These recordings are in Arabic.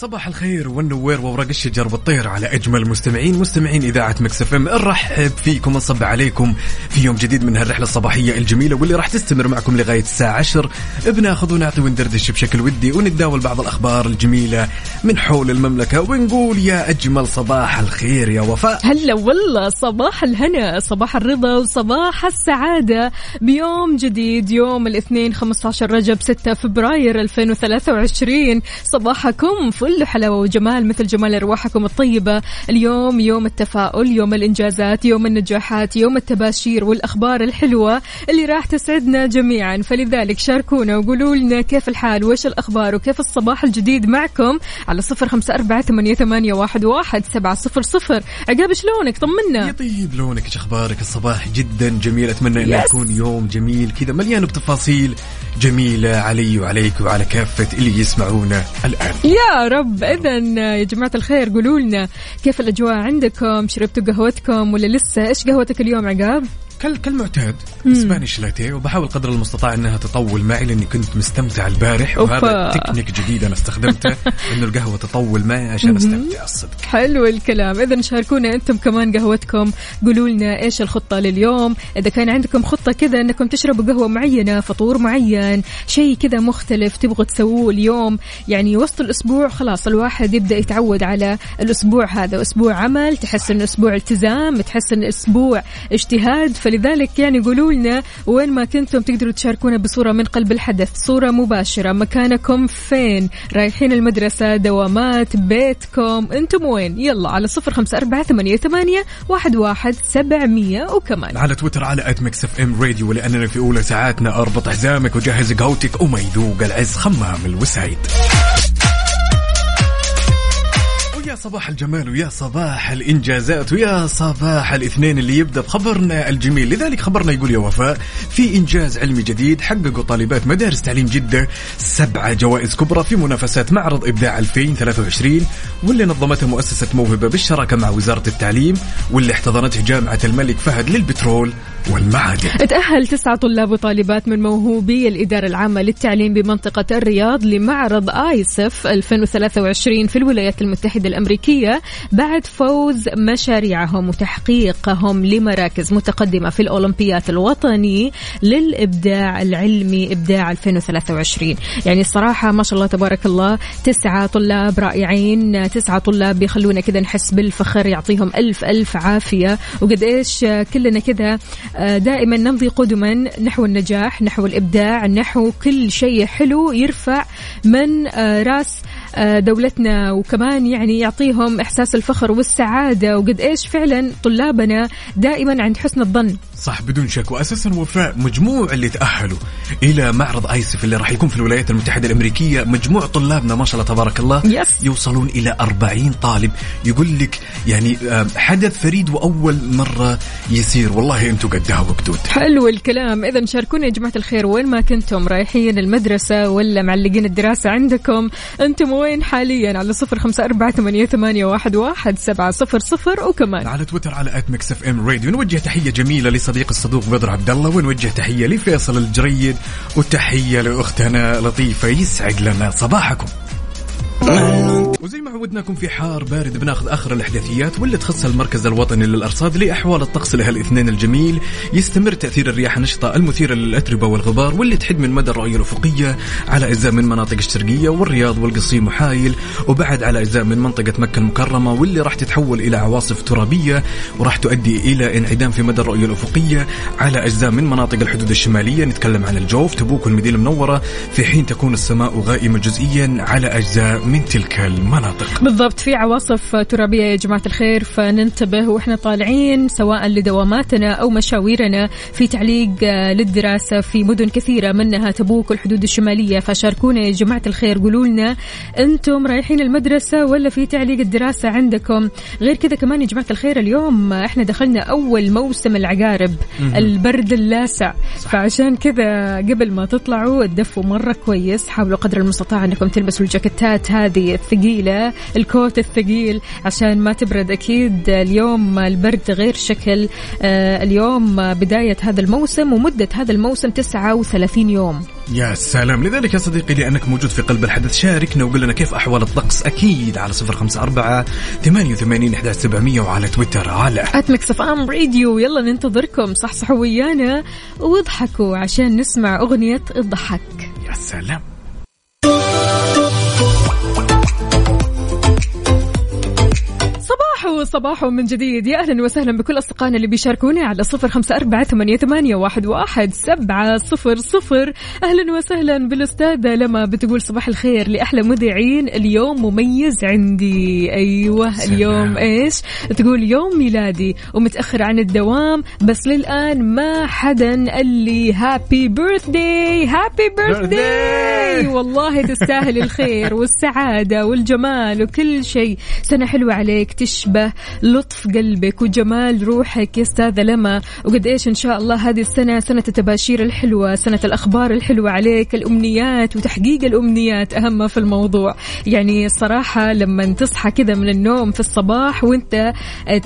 صباح الخير والنوير وورق الشجر والطير على أجمل مستمعين مستمعين إذاعة Mix FM. نرحب فيكم ونصب عليكم في يوم جديد من هالرحلة الصباحية الجميلة واللي راح تستمر معكم لغاية الساعة 10 بناخذ ونعطي وندردش بشكل ودي ونتداول بعض الأخبار الجميلة من حول المملكة ونقول يا أجمل صباح الخير يا وفاء. هلا والله صباح الهنا صباح الرضا وصباح السعادة بيوم جديد يوم الاثنين 15 رجب 6 فبراير 2023 صباحكم حلاوة وجمال مثل جمال أرواحكم الطيبة. اليوم يوم التفاؤل يوم الإنجازات يوم النجاحات يوم التباشير والأخبار الحلوة اللي راح تسعدنا جميعا. فلذلك شاركونا وقولوا لنا كيف الحال وإيش الأخبار وكيف الصباح الجديد معكم على صفر خمسة أربعة ثمانية, ثمانية واحد, واحد سبعة صفر صفر. عقاب شلونك؟ طمنا. يطيب لونك إيش أخبارك الصباح جدا جميل. أتمنى إنه. يكون يوم جميل كذا مليان بتفاصيل جميلة علي وعليك وعلى كافة اللي يسمعونا الآن. يا رب. اذا يا جماعة الخير قولوا لنا كيف الأجواء عندكم شربتوا قهوتكم ولا لسه؟ إيش قهوتك اليوم عقاب؟ كل كالمعتاد Spanish latte وبحاول قدر المستطاع إنها تطول معي لأني كنت مستمتع البارح وهذا. تكنيك جديد أنا استخدمته إنه القهوة تطول معي عشان أستمتع الصدق. حلو الكلام. إذا شاركونا أنتم كمان قهوتكم قولوا لنا إيش الخطة لليوم؟ إذا كان عندكم خطة كذا إنكم تشربوا قهوة معينة فطور معين شيء كذا مختلف تبغوا تسووه اليوم يعني وسط الأسبوع خلاص الواحد يبدأ يتعود على الأسبوع هذا. أسبوع عمل تحس إنه أسبوع التزام تحس إنه أسبوع اجتهاد فلذلك يعني قولوا لنا وين ما كنتم تقدروا تشاركونا بصورة من قلب الحدث صورة مباشرة مكانكم فين؟ رايحين المدرسة دوامات بيتكم أنتم وين؟ يلا على صفر خمسة أربعة ثمانية, ثمانية واحد, واحد سبعمية وكمان. على تويتر على at Mix FM Radio ولأننا في أولى ساعاتنا اربط حزامك وجهز قهوتك وما يذوق العز خمام الوسايد. صباح الجمال ويا صباح الإنجازات ويا صباح الاثنين اللي يبدأ بخبرنا الجميل. لذلك خبرنا يقول يا وفاء في إنجاز علمي جديد حققوا طالبات مدارس تعليم جدة سبعه جوائز كبرى في منافسات معرض إبداع 2023 واللي نظمتها مؤسسة موهبة بالشراكة مع وزارة التعليم واللي احتضنته جامعة الملك فهد للبترول والمعادن. تأهل تسعة طلاب وطالبات من موهوبي الإدارة العامة للتعليم بمنطقة الرياض لمعرض آيسف 2023 في الولايات المتحدة الأمريكية بعد فوز مشاريعهم وتحقيقهم لمراكز متقدمة في الأولمبيات الوطني للإبداع العلمي إبداع 2023 يعني الصراحة ما شاء الله تبارك الله تسعة طلاب رائعين تسعة طلاب بيخلونا كذا نحس بالفخر يعطيهم ألف ألف عافية. وقد إيش كلنا كذا دائما نمضي قدما نحو النجاح نحو الإبداع نحو كل شيء حلو يرفع من آه، راس آه، دولتنا وكمان يعني يعطيهم إحساس الفخر والسعادة. وقد إيش فعلا طلابنا دائما عند حسن الظن. صح بدون شك. واساسا وفاء مجموع اللي تأهلوا إلى معرض آيسف اللي راح يكون في الولايات المتحدة الأمريكية. مجموع طلابنا ما شاء الله تبارك الله يس. يوصلون إلى 40 طالب. يقول لك يعني آه، حدث فريد وأول مرة يصير والله أنتم قدها وقدود حلو الكلام. إذا شاركونا يا جماعة الخير وين ما كنتم رايحين المدرسة ولا معلقين الدراسة عندكم؟ أنتم وين حاليا؟ على صفر خمسة أربعة ثمانية, ثمانية واحد, واحد سبعة صفر صفر وكمان. على تويتر على at Mix FM Radio. نوجه تحية جميلة لصديق الصدوق بدر عبد الله ونوجه تحية لفيصل الجريد وتحية لأختنا لطيفة. يسعد لنا صباحكم. وزي ما عودناكم في حار بارد بناخذ آخر الأحداثيات واللي تخص المركز الوطني للأرصاد لأحوال الطقس لهالاثنين الجميل. يستمر تأثير الرياح النشطه المثيره للأتربة والغبار واللي تحد من مدى الرؤية الأفقية على أجزاء من مناطق الشرقية والرياض والقصيم وحايل وبعد على أجزاء من منطقة مكة المكرمة واللي راح تتحول إلى عواصف ترابية وراح تؤدي إلى انعدام في مدى الرؤية الأفقية على أجزاء من مناطق الحدود الشمالية. نتكلم عن الجوف تبوك والمدينة المنورة في حين تكون السماء غائمة جزئيا على أجزاء من تلك المناطق المناطق. بالضبط في عواصف ترابية يا جماعة الخير فننتبه وإحنا طالعين سواء لدواماتنا أو مشاويرنا في تعليق آه، للدراسة في مدن كثيرة منها تبوك والحدود الشمالية. فشاركونا يا جماعة الخير قولوا لنا أنتم رايحين المدرسة ولا في تعليق الدراسة عندكم؟ غير كذا كمان يا جماعة الخير اليوم إحنا دخلنا أول موسم العقارب البرد اللاسع. فعشان كذا قبل ما تطلعوا تدفوا مرة كويس حاولوا قدر المستطاع أنكم تلبسوا الجاكيتات هذه الثقيلة. الكوت الثقيل عشان ما تبرد أكيد اليوم البرد غير شكل. آه، اليوم بداية هذا الموسم ومدة هذا الموسم 39 يوم. يا سلام. لذلك يا صديقي لأنك موجود في قلب الحدث شاركنا وقول لنا كيف أحوال الطقس. أكيد على صفر خمسة أربعة ثمانية وثمانين إحدى سبعمية وعلى تويتر على اف ام راديو يلا ننتظركم. صحصحوا ويانا. واضحكوا عشان نسمع أغنية الضحك يا سلام. صباحو صباحو من جديد. يا أهلا وسهلا بكل أصدقائنا اللي بيشاركونا على صفر خمسة أربعة ثمانية, ثمانية واحد, واحد سبعة صفر صفر. أهلا وسهلا بالأستاذة لما بتقول صباح الخير لأحلى مذيعين. اليوم مميز عندي. أيوه سلام. اليوم إيش؟ تقول يوم ميلادي ومتأخر عن الدوام بس للآن ما حدا قال لي happy birthday happy birthday والله تستاهل الخير والسعادة والجمال وكل شيء. سنة حلوة عليك تشبه لطف قلبك وجمال روحك يا أستاذة لما. وقد إيش إن شاء الله هذه السنة سنة التباشير الحلوة سنة الأخبار الحلوة عليك الأمنيات وتحقيق الأمنيات أهم ما في الموضوع. يعني الصراحة لما تصحى كذا من النوم في الصباح وأنت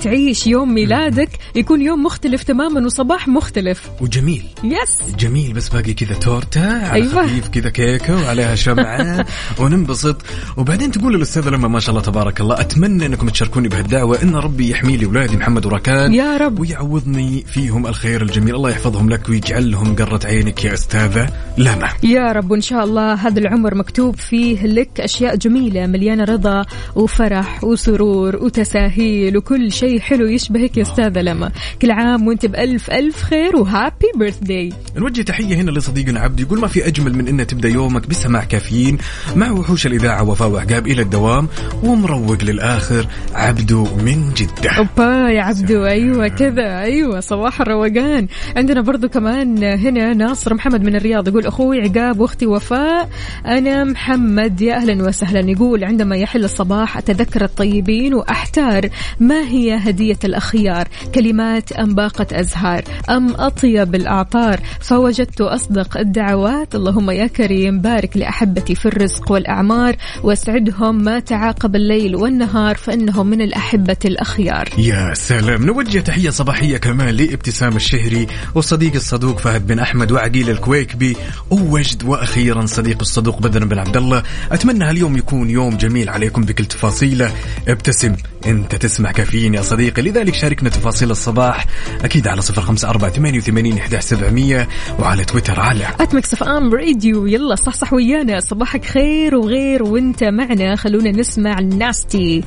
تعيش يوم ميلادك يكون يوم مختلف تماما وصباح مختلف. وجميل. يس. جميل. بس باقي كذا تورتة على أيوة. خفيف كذا كيكة وعليها شمعة وننبسط. وبعدين تقول للأستاذة لما ما شاء الله تبارك الله أتمنى إنكم تشاركوني بهالدعوه ان ربي يحمي لي اولادي محمد وراكان. يا رب. ويعوضني فيهم الخير الجميل. الله يحفظهم لك ويجعلهم قرة عينك يا أستاذة لما يا رب وان شاء الله هذا العمر مكتوب فيه لك أشياء جميلة مليانه رضا وفرح وسرور وتساهيل وكل شيء حلو يشبهك يا أستاذة لما كل عام وأنت بألف ألف خير وهابي بيرث داي نوجه تحية هنا لصديقنا عبد يقول ما في أجمل من أن تبدأ يومك بسماع كافيين مع وحوش الإذاعة وفاء وعقاب إلى الدوام ومروق للآخر عبدو من جدة أوبا يا عبدو أيوه كذا أيوه صباح الروقان. عندنا برضو كمان هنا ناصر محمد من الرياض يقول أخوي عقاب وأختي وفاء أنا محمد يا أهلا وسهلا. يقول عندما يحل الصباح أتذكر الطيبين وأحتار ما هي هدية الأخيار؟ كلمات أم باقة أزهار؟ أم أطيب الأعطار؟ فوجدت أصدق الدعوات اللهم يا كريم بارك لأحبتي في الرزق والأعمار واسعدهم ما تعاقب الليل والنهار فإنهم من الاحبه الأخيار. يا سلام. نوجه تحية صباحية كمان لابتسام الشهري والصديق الصدوق فهد بن أحمد وعقيل الكويكبي ووجد وأخيرا صديق الصدوق بدر بن عبد الله. أتمنى هاليوم يكون يوم جميل عليكم بكل تفاصيله. ابتسم. أنت تسمع كافيين يا صديقي. لذلك شاركنا تفاصيل الصباح. أكيد على صفر خمسة أربعة ثمانية وثمانين إحدى سبعمية وعلى تويتر على at Mix FM Radio يلا صح صح ويانا. صباحك خير وغير وانت معنا. خلونا نسمع الناستي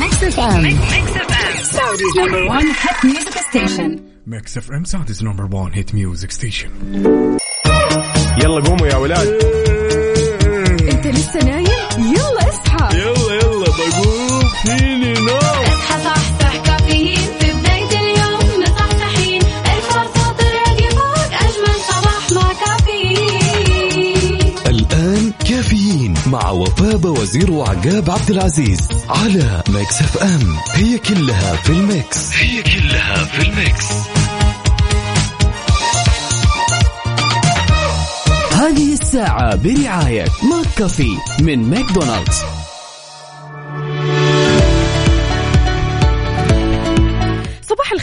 Mix FM. Saudi's number one hit music station. Mix FM Saudi's number 1 hit music station يلا قوموا يا ولاد. انت لسه نايم؟ يلا اصحى. يلا يلا بقوم فيني نوم اصحى صحصح كافيين في بداية اليوم مصحصحين الفرصة فوق أجمل صباح مع كافيين. الآن كافيين مع وفاء وزير وعقاب عبد العزيز على Mix FM. هي كلها في ال mix. هي كلها في ال mix. هذه الساعة برعاية McCafé من ماكدونالدز.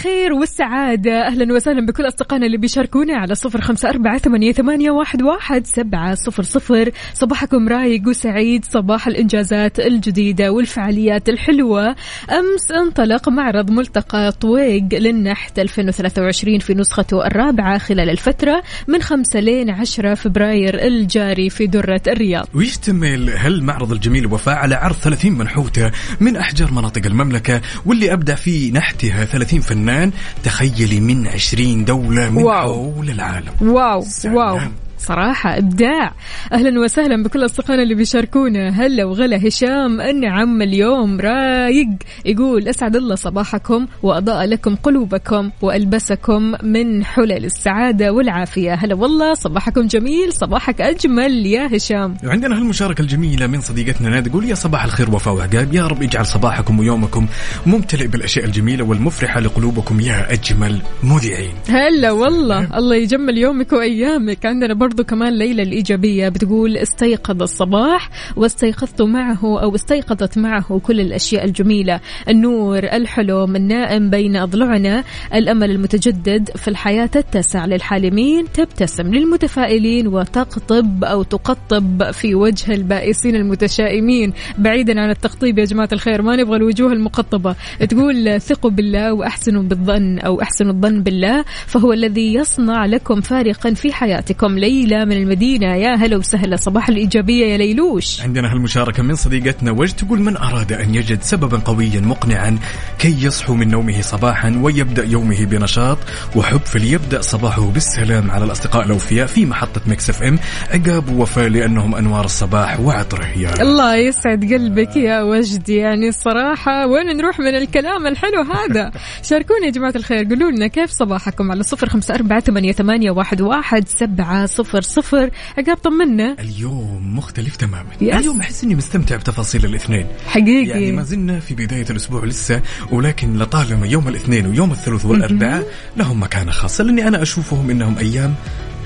الخير والسعادة. أهلا وسهلا بكل أصدقائنا اللي بيشاركونا على صفر خمسة أربعة ثمانية, واحد سبعة صفر صفر. صباحكم رايق وسعيد. صباح الإنجازات الجديدة والفعاليات الحلوة. أمس انطلق معرض ملتقى طويق للنحت 2023 في نسخته الرابعة خلال الفترة من 5 لين 10 فبراير الجاري في درة الرياض. ويشتمل هالمعرض الجميل وفاء على عرض 30 منحوتة من أحجار مناطق المملكة واللي أبدع في نحتها 30 فنان تخيلي من 20 دولة من واو. حول العالم واو سلام. واو صراحة إبداع. أهلا وسهلا بكل أصدقائنا اللي بيشاركونا. هلا وغلا هشام النعم اليوم رايق. يقول أسعد الله صباحكم وأضاء لكم قلوبكم وألبسكم من حلل السعادة والعافية. هلا والله صباحكم جميل صباحك أجمل يا هشام. وعندنا هالمشاركة الجميلة من صديقتنا نادي تقول يا صباح الخير وفاء وعقاب. يا رب يجعل صباحكم ويومكم ممتلئ بالأشياء الجميلة والمفرحة لقلوبكم يا أجمل مذيعين. هلا والله الله يجمل يومك وأيامك. عندنا برضو كمان ليلى الإيجابية بتقول استيقظ الصباح واستيقظت معه أو استيقظت معه كل الأشياء الجميلة. النور الحلم النائم بين أضلعنا الأمل المتجدد في الحياة تتسع للحالمين تبتسم للمتفائلين وتقطب أو تقطب في وجه البائسين المتشائمين. بعيدا عن التقطيب يا جماعة الخير ما نبغى الوجوه المقطبة. تقول ثقوا بالله وأحسنوا بالظن أو أحسنوا الظن بالله فهو الذي يصنع لكم فارقا في حياتكم. ليلى من المدينة. يا هلا وسهلا. صباح الإيجابية يا ليلوش. عندنا هالمشاركة من صديقتنا وج تقول من أراد أن يجد سببا قويا مقنعا كي يصحو من نومه صباحا ويبدأ يومه بنشاط وحب فليبدأ صباحه بالسلام على الأصدقاء الأوفياء في محطة Mix FM. عقاب ووفاء لأنهم أنوار الصباح وعطره. يا. الله يسعد قلبك يا وجدي. يعني الصراحة وين نروح من الكلام الحلو هذا؟ شاركونا يا جماعة الخير. قولوا لنا كيف صباحكم على صفر خمسة أربعة ثمانية, ثمانية واحد, واحد سبعة صفر صفر عقاب طمنا اليوم مختلف تماما. يس. اليوم أحس أني مستمتع بتفاصيل الاثنين. حقيقي. يعني ما زلنا في بداية الأسبوع لسه ولكن لطالما يوم الاثنين ويوم الثلاث والأربعاء لهم مكانة خاصة لأني أنا أشوفهم إنهم أيام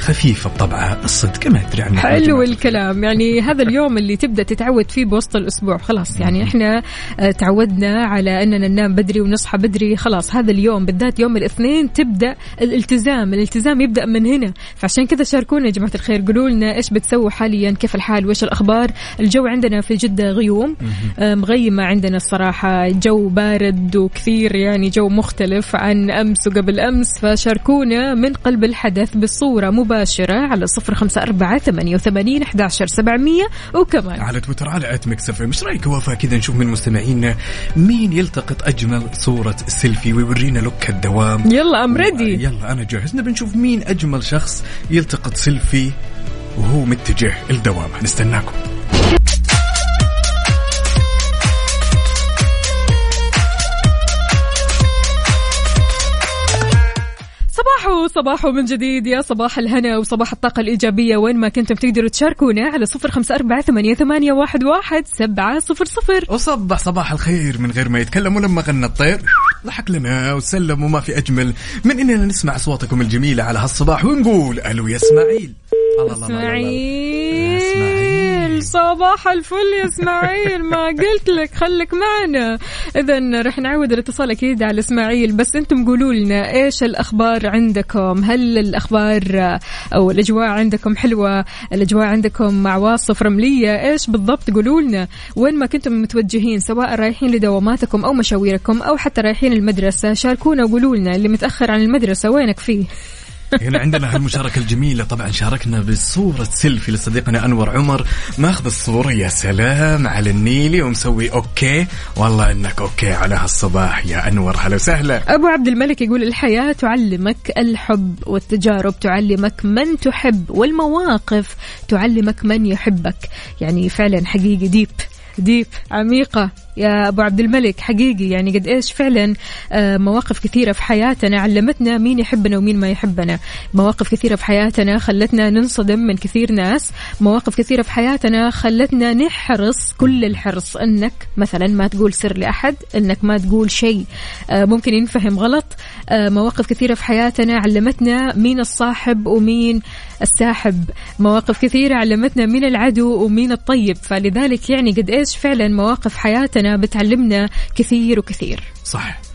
خفيفة بطبعها الصدق ما أدري عنها حلو الكلام. يعني هذا اليوم اللي تبدأ تتعود فيه بوسط الأسبوع. خلاص يعني إحنا آه، تعودنا على أننا ننام بدري ونصحى بدري. خلاص هذا اليوم بالذات يوم الاثنين تبدأ الالتزام. الالتزام يبدأ من هنا. فعشان كذا شاركونا يا جماعة الخير. قولوا لنا إيش بتسووا حاليا؟ كيف الحال؟ وإيش الأخبار؟ الجو عندنا في جدة غيوم. آه، مغيمة عندنا الصراحة. جو بارد وكثير يعني جو مختلف عن أمس وقبل أمس. فشاركونا من قلب الحدث بالصورة. مباشرة على صفر خمسة أربعة ثمانية وثمانين احداشر سبعمية. وكمان على تويتر على FM إيش رأيك؟ وفاء كذا نشوف من مستمعينا مين يلتقط أجمل صورة سيلفي ويورينا look الدوام. يلا I'm ready يلا أنا جاهز. نبي نشوف مين أجمل شخص يلتقط سيلفي وهو متجه الدوام. نستناكم. صباحو صباحو من جديد يا صباح الهنا وصباح الطاقة الإيجابية. وين ما كنتم تقدروا تشاركونا على صفر خمسة أربعة ثمانية, ثمانية واحد, واحد سبعة صفر صفر. وصبح صباح الخير من غير ما يتكلم ولما غنى الطير. ضحك لنا وسلم وما في أجمل من إننا نسمع أصواتكم الجميلة على هالصباح ونقول ألو يا إسماعيل. الله الله الله الله الله. إسماعيل. صباح الفل يا إسماعيل. ما قلت لك خليك معنا. إذا رح نعود الاتصال أكيد على إسماعيل بس أنتم قولوا لنا إيش الأخبار عندكم؟ هل الأخبار أو الأجواء عندكم حلوة؟ الأجواء عندكم عواصف رملية؟ إيش بالضبط قولوا لنا؟ وين ما كنتم متوجهين سواء رايحين لدواماتكم أو مشاويركم أو حتى رايحين المدرسة شاركونا وقولوا لنا اللي متأخر عن المدرسة وينك فيه؟ هنا عندنا هالمشاركة الجميلة. طبعا شاركنا بصورة سيلفي لصديقنا أنور عمر. ماخذ الصورة. يا سلام على النيلي. ومسوي okay. والله إنك okay على هالصباح. يا أنور هلا وسهلا. أبو عبد الملك يقول الحياة تعلمك الحب والتجارب تعلمك من تحب والمواقف تعلمك من يحبك. يعني فعلا حقيقي deep deep. عميقة. يا أبو عبد الملك حقيقي. يعني قد إيش فعلا آه، مواقف كثيرة في حياتنا. علمتنا مين يحبنا ومين ما يحبنا. مواقف كثيرة في حياتنا خلتنا ننصدم من كثير ناس. مواقف كثيرة في حياتنا خلتنا نحرص كل الحرص أنك مثلا ما تقول سر لأحد أنك ما تقول شيء آه، ممكن ينفهم غلط. آه، مواقف كثيرة في حياتنا علمتنا مين الصاحب ومين الساحب. مواقف كثيرة علمتنا مين العدو ومين الطيب فلذلك يعني قد إيش فعلا مواقف حياتنا بتعلمنا كثير وكثير. صح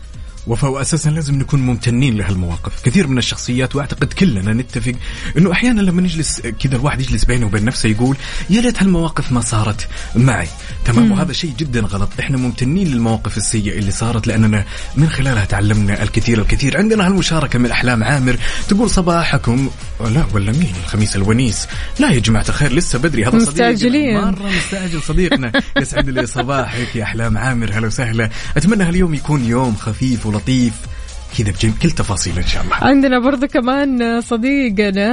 وفاء أساسا لازم نكون ممتنين لهالمواقف. كثير من الشخصيات وأعتقد كلنا نتفق إنه أحيانا لما نجلس كذا الواحد يجلس بينه وبين نفسه يقول يا ريت هالمواقف ما صارت معي. تمام؟ وهذا شيء جدا غلط. إحنا ممتنين للمواقف السيئة اللي صارت لأننا من خلالها تعلمنا الكثير الكثير. عندنا هالمشاركة من أحلام عامر تقول صباحكم. لا ولا مين؟ الخميس الونيس. لا يا جماعة الخير لسه بدري. هذا مستعجلين. مرة مستعجل صديقنا. يسعد لي صباحك يا أحلام عامر. هلا وسهلا. أتمنى هاليوم يكون يوم خفيف ولطيف كذا بكل تفاصيل إن شاء الله. عندنا برضو كمان صديقنا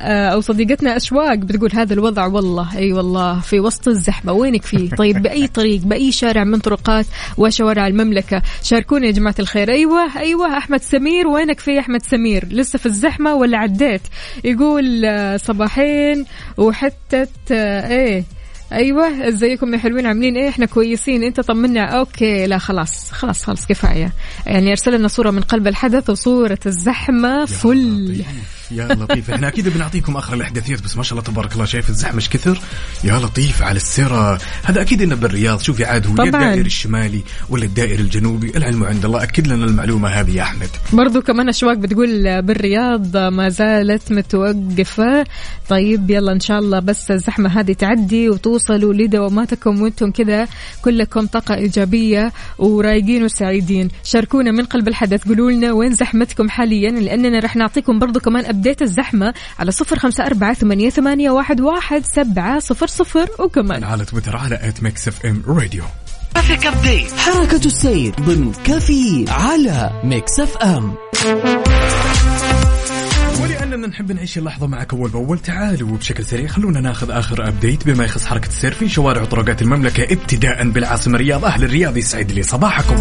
آه، أو صديقتنا أشواق بتقول هذا الوضع والله أي والله في وسط الزحمة. وينك فيه؟ طيب بأي طريق بأي شارع من طرقات وشوارع المملكة؟ شاركونا يا جماعة الخير. أيوه أيوه أحمد سمير. وينك في أحمد سمير؟ لسه في الزحمة ولا عديت؟ يقول آه، صباحين وحتى إيه أيوه إزيكم يا حلوين عاملين إيه؟ إحنا كويسين. أنت طمنا. أوكي لا خلاص خلاص خلاص كفاية. يعني ارسل لنا صورة من قلب الحدث وصورة الزحمة فل. يا لطيف. إحنا أكيد بنعطيكم آخر الأحداثيات بس ما شاء الله تبارك الله شايف الزحمة إيش كثر؟ يا لطيف على السيره هذا أكيد انه بالرياض. شوفي عاد هو. الدائري الشمالي ولا الدائري الجنوبي؟ العلم عند الله أكد لنا المعلومة هذه يا أحمد. برضو كمان أشواق بتقول بالرياض ما زالت متوقفة. طيب يلا إن شاء الله بس الزحمة هذه تعدي وتوصلوا لدواماتكم وأنتم كذا كلكم طاقة إيجابية ورايقين وسعيدين. شاركونا من قلب الحدث قولوا لنا وين زحمتكم حاليا؟ لأننا رح نعطيكم برضو كمان ابديت الزحمة على صفر خمسة أربعة ثمانية, ثمانية واحد, واحد سبعة صفر صفر وكمان. على تويتر على at Mix FM Radio حركة السير ضمن كافيين على Mix FM ولأننا نحب نعيش اللحظة معك أول بأول. تعالوا بشكل سريع خلونا ناخذ آخر update بما يخص حركة السير في شوارع وطرقات المملكة ابتداء بالعاصمة الرياض أهل الرياض يسعد لي صباحكم.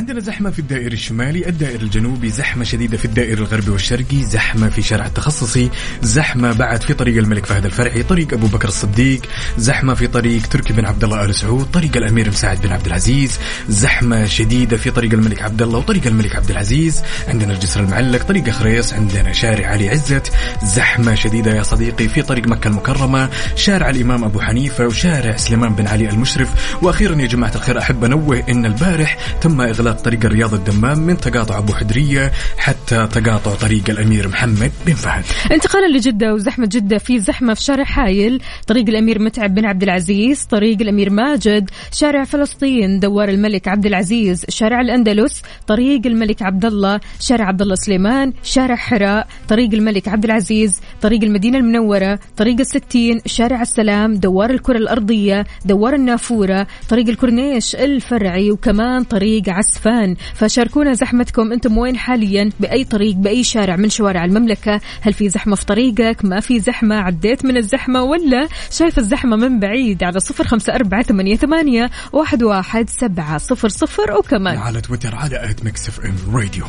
عندنا زحمة في الدائري الشمالي الدائري الجنوبي زحمة شديدة في الدائري الغربي والشرقي زحمة في شارع التخصصي زحمة بعد في طريق الملك فهد الفرعي طريق أبو بكر الصديق زحمة في طريق تركي بن عبد الله آل سعود طريق الأمير مساعد بن عبد العزيز زحمة شديدة في طريق الملك عبد الله وطريق الملك عبد العزيز عندنا الجسر المعلق طريق خريص عندنا شارع علي عزت زحمة شديدة يا صديقي في طريق مكة المكرمة شارع الإمام أبو حنيفة وشارع سليمان بن علي المشرف وأخيرا يا جماعة الخير أحب أنوه إن البارح تم إغلاق طريق الرياض الدمام من تقاطع أبو حدرية حتى تقاطع طريق الأمير محمد بن فهد. انتقالا لجدة وزحمة جدة في زحمة في شارع حايل. طريق الأمير متعب بن عبد العزيز طريق الأمير ماجد شارع فلسطين دوار الملك عبد العزيز شارع الأندلس طريق الملك عبد الله شارع عبد الله سليمان شارع حراء طريق الملك عبد العزيز طريق المدينة المنورة طريق الستين شارع السلام دوار الكرة الأرضية دوار النافورة طريق الكورنيش الفرعي وكمان طريق عسفان فشاركونا زحمتكم. أنتم وين حاليا؟ بأي طريق بأي شارع من شوارع المملكة؟ هل في زحمة في طريقك؟ ما في زحمة؟ عديت من الزحمة ولا شايف الزحمة من بعيد؟ على صفر خمسة أربعة ثمانية, ثمانية واحد, واحد سبعة صفر صفر. وكمان على تويتر على at Mix FM Radio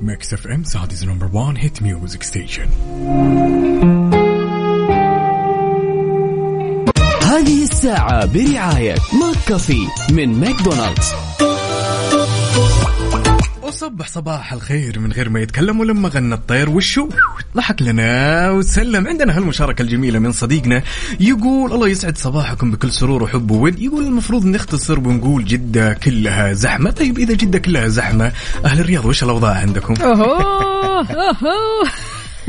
Mix FM Saudi's number 1 hit music station الساعة برعاية McCafé من ماكدونالدز. وصبح صباح الخير من غير ما يتكلم ولما غنى الطير وشو؟ ضحك لنا وسلم. عندنا هالمشاركة الجميلة من صديقنا يقول الله يسعد صباحكم بكل سرور وحب وود. يقول المفروض نختصر ونقول جدة كلها زحمة. طيب إذا جدة كلها زحمة أهل الرياض وش الأوضاع عندكم؟ أوهو أوهو.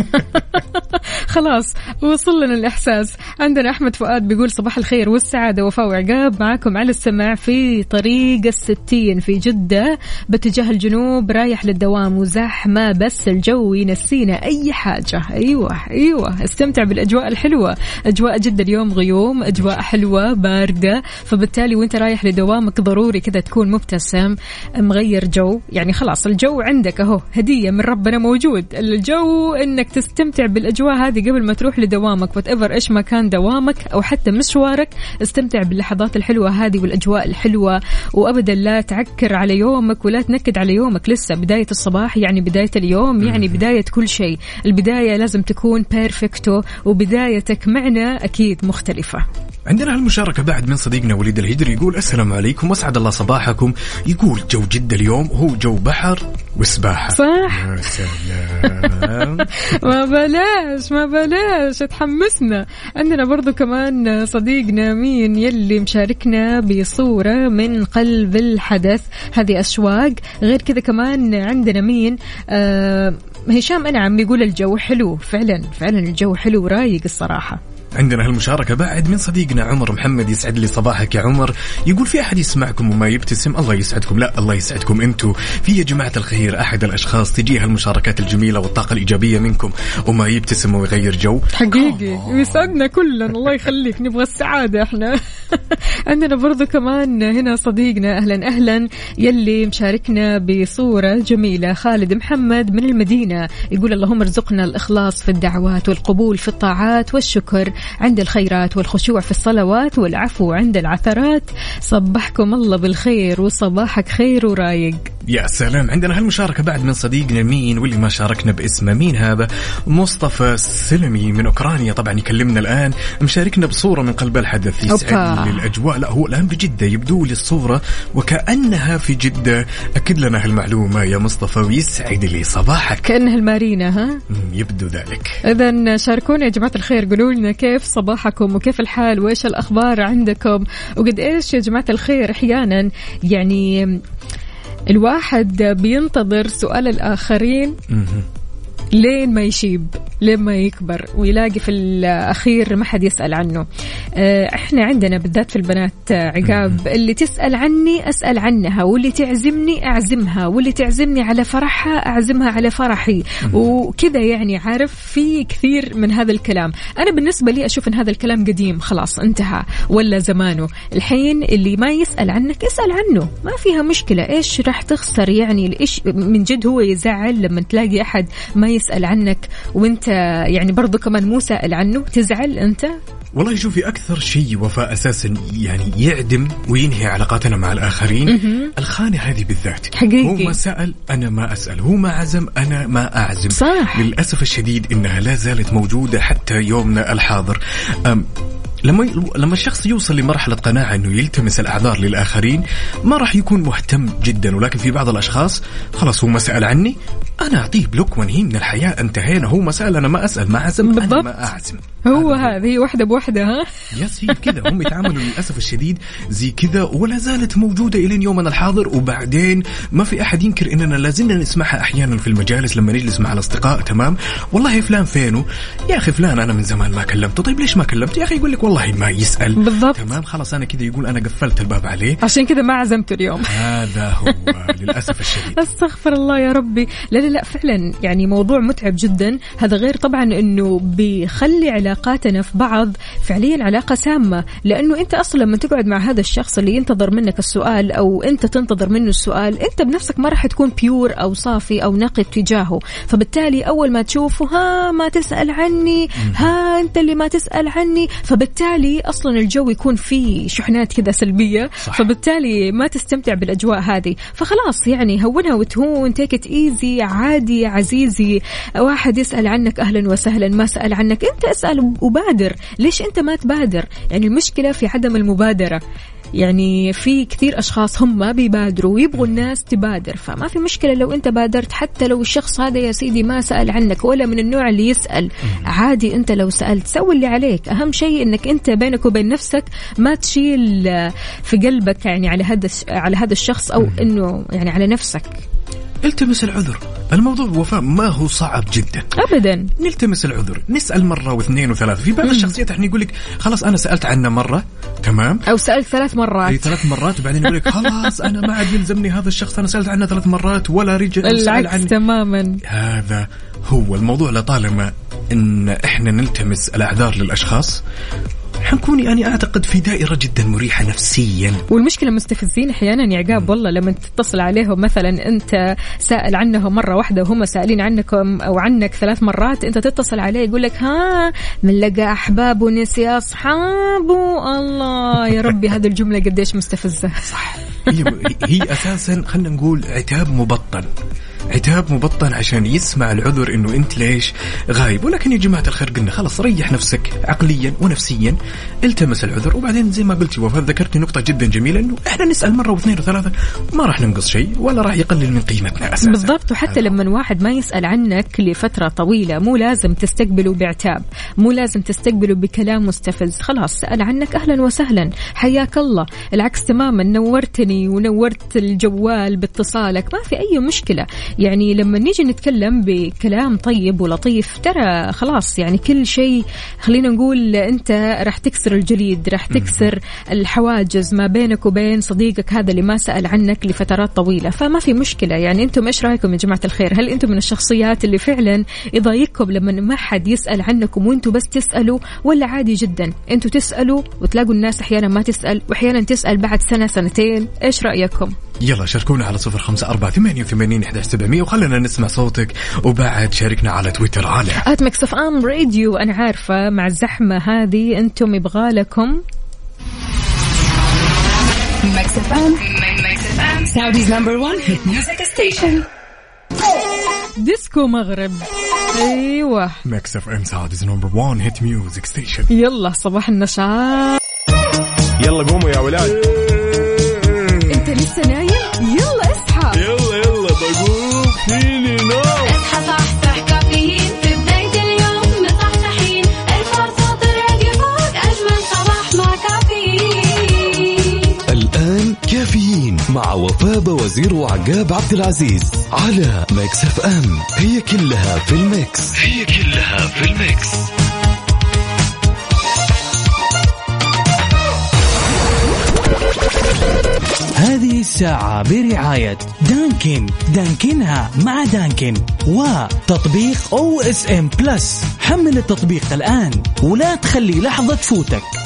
خلاص وصل لنا الإحساس. عندنا أحمد فؤاد بيقول صباح الخير والسعادة وفاء وعقاب معكم على السمع في طريق الستين في جدة باتجاه الجنوب رايح للدوام وزحمة بس الجو ينسينا أي حاجة. أيوة أيوة. استمتع بالأجواء الحلوة. أجواء جدة اليوم غيوم أجواء حلوة باردة. فبالتالي وإنت رايح لدوامك ضروري كذا تكون مبتسم مغير جو. يعني خلاص الجو عندك أهو هدية من ربنا موجود. الجو إنك تستمتع بالأجواء هذه قبل ما تروح لدوامك whatever إيش ما كان دوامك أو حتى مشوارك استمتع باللحظات الحلوة هذه والأجواء الحلوة. وابدا لا تعكر على يومك ولا تنكد على يومك. لسه بداية الصباح يعني بداية اليوم يعني بداية كل شيء. البداية لازم تكون perfecto وبدايتك معنا أكيد مختلفة. عندنا هالمشاركة بعد من صديقنا وليد الهجري يقول السلام عليكم واسعد الله صباحكم. يقول جو جدة اليوم هو جو بحر وسباحة. صح. يا سلام. ما بلاش ما بلاش تحمسنا عندنا برضو كمان صديقنا مين يلي مشاركنا بصورة من قلب الحدث هذه أشواق. غير كذا كمان عندنا مين آه هشام أنعم يقول الجو حلو. فعلا فعلا الجو حلو ورايق الصراحة. عندنا هالمشاركة بعد من صديقنا عمر محمد يسعد لي صباحك يا عمر. يقول في أحد يسمعكم وما يبتسم؟ الله يسعدكم. لا الله يسعدكم أنتم في يا جماعة الخير أحد الأشخاص تجيه المشاركات الجميلة والطاقة الإيجابية منكم وما يبتسم ويغير جو؟ حقيقي. ويسعدنا كلنا. الله يخليك. نبغى السعادة إحنا. عندنا برضو كمان هنا صديقنا. أهلا أهلا. يلي مشاركنا بصورة جميلة. خالد محمد من المدينة. يقول اللهم ارزقنا الإخلاص في الدعوات والقبول في الطاعات والشكر. عند الخيرات والخشوع في الصلوات والعفو عند العثرات. صبحكم الله بالخير وصباحك خير ورايق. يا سلام. عندنا هالمشاركة بعد من صديقنا مين واللي ما شاركنا باسمه. مين هذا؟ مصطفى سلمي من أوكرانيا. طبعا يكلمنا الآن. مشاركنا بصورة من قلب الحدث. يسعد أوبا. لي الأجواء لا هو الآن بجدة يبدو لي الصورة وكأنها في جدة. أكد لنا هالمعلومة يا مصطفى ويسعد لي. صباحك. كأنها المارينا ها؟ يبدو ذلك. إذا شاركونا يا جماعة الخير. قولوا لنا كيف صباحكم وكيف الحال؟ وإيش الأخبار عندكم؟ وقد إيش يا جماعة الخير؟ أحيانا يعني الواحد بينتظر سؤال الآخرين. لين ما يشيب. لين ما يكبر ويلاقي في الأخير ما حد يسأل عنه. آه، إحنا عندنا بالذات في البنات آه، عقاب اللي تسأل عني أسأل عنها واللي تعزمني أعزمها واللي تعزمني على فرحها أعزمها على فرحي. وكذا يعني عارف في كثير من هذا الكلام. أنا بالنسبة لي أشوف أن هذا الكلام قديم خلاص انتهى ولا زمانه. الحين اللي ما يسأل عنك اسأل عنه ما فيها مشكلة. إيش راح تخسر يعني؟ إيش من جد هو يزعل لما تلاقي أحد ما يسأل عنك وأنت يعني برضو كمان مو سائل عنه تزعل أنت؟ والله شوفي أكثر شيء وفاء أساسا يعني يعدم وينهي علاقاتنا مع الآخرين الخانة هذه بالذات. حقيقي. هو ما سأل أنا ما أسأل. هو ما عزم أنا ما أعزم. صح. للأسف الشديد إنها لا زالت موجودة حتى يومنا الحاضر. أم لما لما الشخص يوصل لمرحلة قناعة إنه يلتمس الأعذار للآخرين ما راح يكون مهتم جدا. ولكن في بعض الأشخاص خلاص هو ما سأل عني أنا أعطيه block وانهيه من الحياة انتهينا. هو ما سأل أنا ما أسأل ما عزم أنا بالضبط. ما أعزم. هو هذه واحدة بوحدة ها؟ yes هي كذا. هم يتعاملوا للأسف الشديد زي كذا ولا زالت موجودة إلى يومنا الحاضر. وبعدين ما في أحد ينكر إننا لازلنا نسمعها أحيانا في المجالس لما نجلس مع الأصدقاء. تمام؟ والله فلان فينه؟ يا أخي فلان أنا من زمان ما كلمته. طيب ليش ما كلمته؟ يا أخي يقول لك والله ما يسأل. بالضبط. تمام؟ خلاص أنا كذا يقول أنا قفلت الباب عليه. عشان كذا ما عزمته اليوم. هذا هو للأسف الشديد. أستغفر الله يا ربي. لا لا لا فعلا يعني موضوع متعب جدا. هذا غير طبعا إنه بيخلي علاقاتنا في بعض فعليا علاقة سامة. لأنه أنت أصلا لما تقعد مع هذا الشخص اللي ينتظر منك السؤال أو أنت تنتظر منه السؤال أنت بنفسك ما راح تكون بيور أو صافي أو نقي تجاهه. فبالتالي أول ما تشوفه ها ما تسأل عني ها أنت اللي ما تسأل عني. فبالتالي أصلا الجو يكون فيه شحنات كذا سلبية صح. فبالتالي ما تستمتع بالأجواء هذه. فخلاص يعني هونها وتهون تيك ايزي عادي عزيزي. واحد يسأل عنك أهلا وسهلا ما سأل عنك أنت اسأل وبادر. ليش أنت ما تبادر؟ يعني المشكلة في عدم المبادرة. يعني في كثير أشخاص هم بيبادروا ويبغوا الناس تبادر. فما في مشكلة لو أنت بادرت حتى لو الشخص هذا يا سيدي ما سأل عنك ولا من النوع اللي يسأل. عادي أنت لو سألت سوي اللي عليك. أهم شيء إنك أنت بينك وبين نفسك ما تشيل في قلبك يعني على هذا على هذا الشخص أو إنه يعني على نفسك. التمس العذر. الموضوع وفاء ما هو صعب جدا. ابدا. نلتمس العذر. نسأل مرة واثنين وثلاثة. في بعض الشخصيات إحنا يقول لك خلاص أنا سألت عنه مرة تمام؟ أو سألت ثلاث أي مرات ثلاث مرات وبعدين يقول لك خلاص أنا ما عاد يلزمني هذا الشخص أنا سألت عنه ثلاث مرات ولا رجع العكس عني تماما. هذا هو الموضوع لطالما إن إحنا نلتمس الأعذار للأشخاص. حنكون يعني أعتقد في دائرة جدا مريحة نفسيا. والمشكلة مستفزين أحيانا يا عقاب والله لما تتصل عليهم مثلا أنت سائل عنهم مرة واحدة وهم سائلين عنكم أو عنك ثلاث مرات أنت تتصل عليه يقول لك ها من لقى أحباب ونسي اصحابه الله يا ربي هذه الجملة قديش مستفزة. صح. هي هي أساسا خلينا نقول عتاب مبطن. عتاب مبطن عشان يسمع العذر إنه أنت ليش غايب. ولكن يا جماعة الخير قلنا خلاص ريح نفسك عقليا ونفسيا. التمس العذر وبعدين زي ما قلتي وفاء ذكرتي نقطة جدا جميلة إنه إحنا نسأل مرة واثنين وثلاثة ما راح ننقص شيء ولا راح يقلل من قيمتنا أساسا. بالضبط وحتى لما واحد ما يسأل عنك لفترة طويلة مو لازم تستقبله بعتاب مو لازم تستقبله بكلام مستفز. خلاص سأل عنك أهلا وسهلا. حياك الله. العكس تماما نورتني ونورت الجوال باتصالك. ما في أي مشكلة. يعني لما نيجي نتكلم بكلام طيب ولطيف ترى خلاص يعني كل شيء خلينا نقول أنت راح تكسر الجليد راح تكسر الحواجز ما بينك وبين صديقك هذا اللي ما سأل عنك لفترات طويلة. فما في مشكلة يعني أنتم إيش رأيكم يا جماعة الخير؟ هل أنتم من الشخصيات اللي فعلا يضايقكم لما ما حد يسأل عنكم وأنتم بس تسألوا ولا عادي جدا؟ أنتم تسألوا وتلاقوا الناس أحيانا ما تسأل واحيانا تسأل بعد سنة سنتين إيش رأيكم؟ يلا شاركونا على صفر خمسة أربعة ثمانية وثمانين إحدى سبعمية وخلنا نسمع صوتك وبعد شاركنا على تويتر على at Mix FM Radio. أنا عارفة مع الزحمة هذه أنتم يبغى لكم Mix FM. Mix FM. Saudi's number one hit music station. ديسكو مغرب. أيوه. Mix FM Saudi's number 1 hit music station يلا صباح النشاط. يلا قوموا يا ولاد. أنت لسه نايم؟ يلا اصحى. يلا. فيني نوم أصحى صحصح كافيين. في بداية اليوم مصحصحين الفرصة تروق. أجمل صباح مع كافيين. الآن كافيين مع وفاء وزير وعقاب عبد العزيز على Mix FM. هي كلها في ال mix. هي كلها في ال mix. هذه الساعة برعاية Dunkin. دانكنها مع Dunkin. وتطبيق OSM Plus حمل التطبيق الآن ولا تخلي لحظة تفوتك.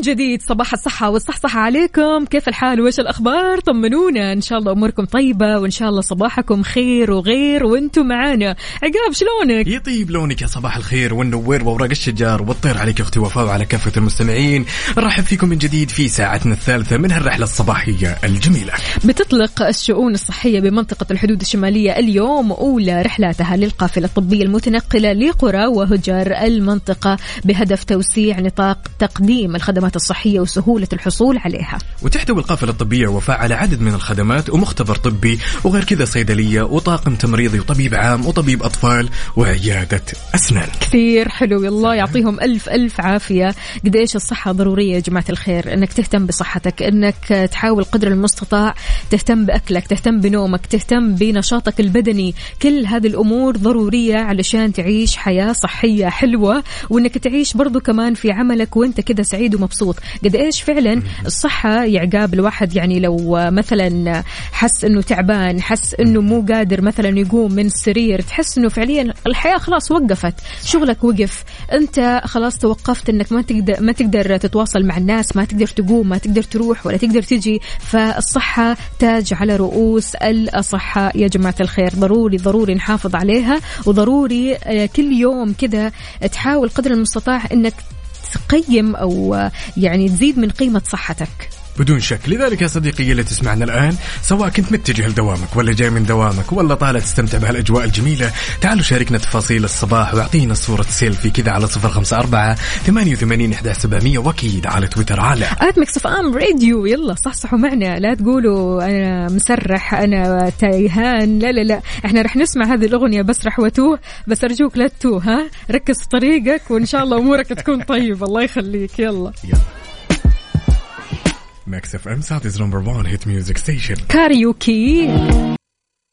من جديد صباح الصحة والصحصحة عليكم. كيف الحال؟ وإيش الأخبار؟ طمنونا. إن شاء الله أموركم طيبة وإن شاء الله صباحكم خير وغير وأنتم معانا عقاب شلونك؟ يا طيب لونك يا صباح الخير والنوير وأوراق الأشجار والطير عليك أختي وفاء وعلى كافة المستمعين. نرحب فيكم من جديد في ساعتنا الثالثة من هالرحلة الصباحية الجميلة. بتطلق الشؤون الصحية بمنطقة الحدود الشمالية اليوم أولى رحلاتها للقافلة الطبية المتنقلة لقرى وهجر المنطقة بهدف توسيع نطاق تقديم الخدمات الصحية وسهولة الحصول عليها. وتحتوي القافلة الطبية وفاء على عدد من الخدمات ومختبر طبي وغير كذا صيدلية وطاقم تمريضي وطبيب عام وطبيب أطفال وعيادة أسنان. كثير حلو الله يعطيهم ألف ألف عافية. قد إيش الصحة ضرورية يا جماعة الخير؟ أنك تهتم بصحتك أنك تحاول قدر المستطاع تهتم بأكلك تهتم بنومك تهتم بنشاطك البدني. كل هذه الأمور ضرورية علشان تعيش حياة صحية حلوة وأنك تعيش برضو كمان في عملك وأنت كده سعيد ومبسوط. قد إيش فعلا الصحة يا عقاب الواحد؟ يعني لو مثلا حس أنه تعبان حس أنه مو قادر مثلا يقوم من السرير تحس أنه فعليا الحياة خلاص وقفت شغلك وقف. أنت خلاص توقفت أنك ما تقدر ما تقدر تتواصل مع الناس ما تقدر تقوم ما تقدر تروح ولا تقدر تجي. فالصحة تاج على رؤوس الأصحاء. يا جماعة الخير ضروري ضروري نحافظ عليها وضروري آه، كل يوم كذا تحاول قدر المستطاع أنك تقيم أو آه، يعني تزيد من قيمة صحتك. بدون شك. لذلك يا صديقي اللي تسمعنا الآن سواء كنت متجه لدوامك ولا جاي من دوامك ولا طالع تستمتع بهالأجواء الجميلة تعالوا شاركنا تفاصيل الصباح واعطينا صورة سيلفي كذا على صفر خمسة أربعة ثمانية وثمانين إحدى سبعمية وأكيد على تويتر على at Mix FM Radio. يلا صحصحوا معنا. لا تقولوا أنا مسرح أنا تايهان. لا لا لا. إحنا رح نسمع هذه الأغنية بسرح وتوه. بس أرجوك لا تتوه ها؟ ركز في طريقك وإن شاء الله أمورك تكون طيبة. الله يخليك. يلا. Mix FM Saudi's number 1 hit music station karaoke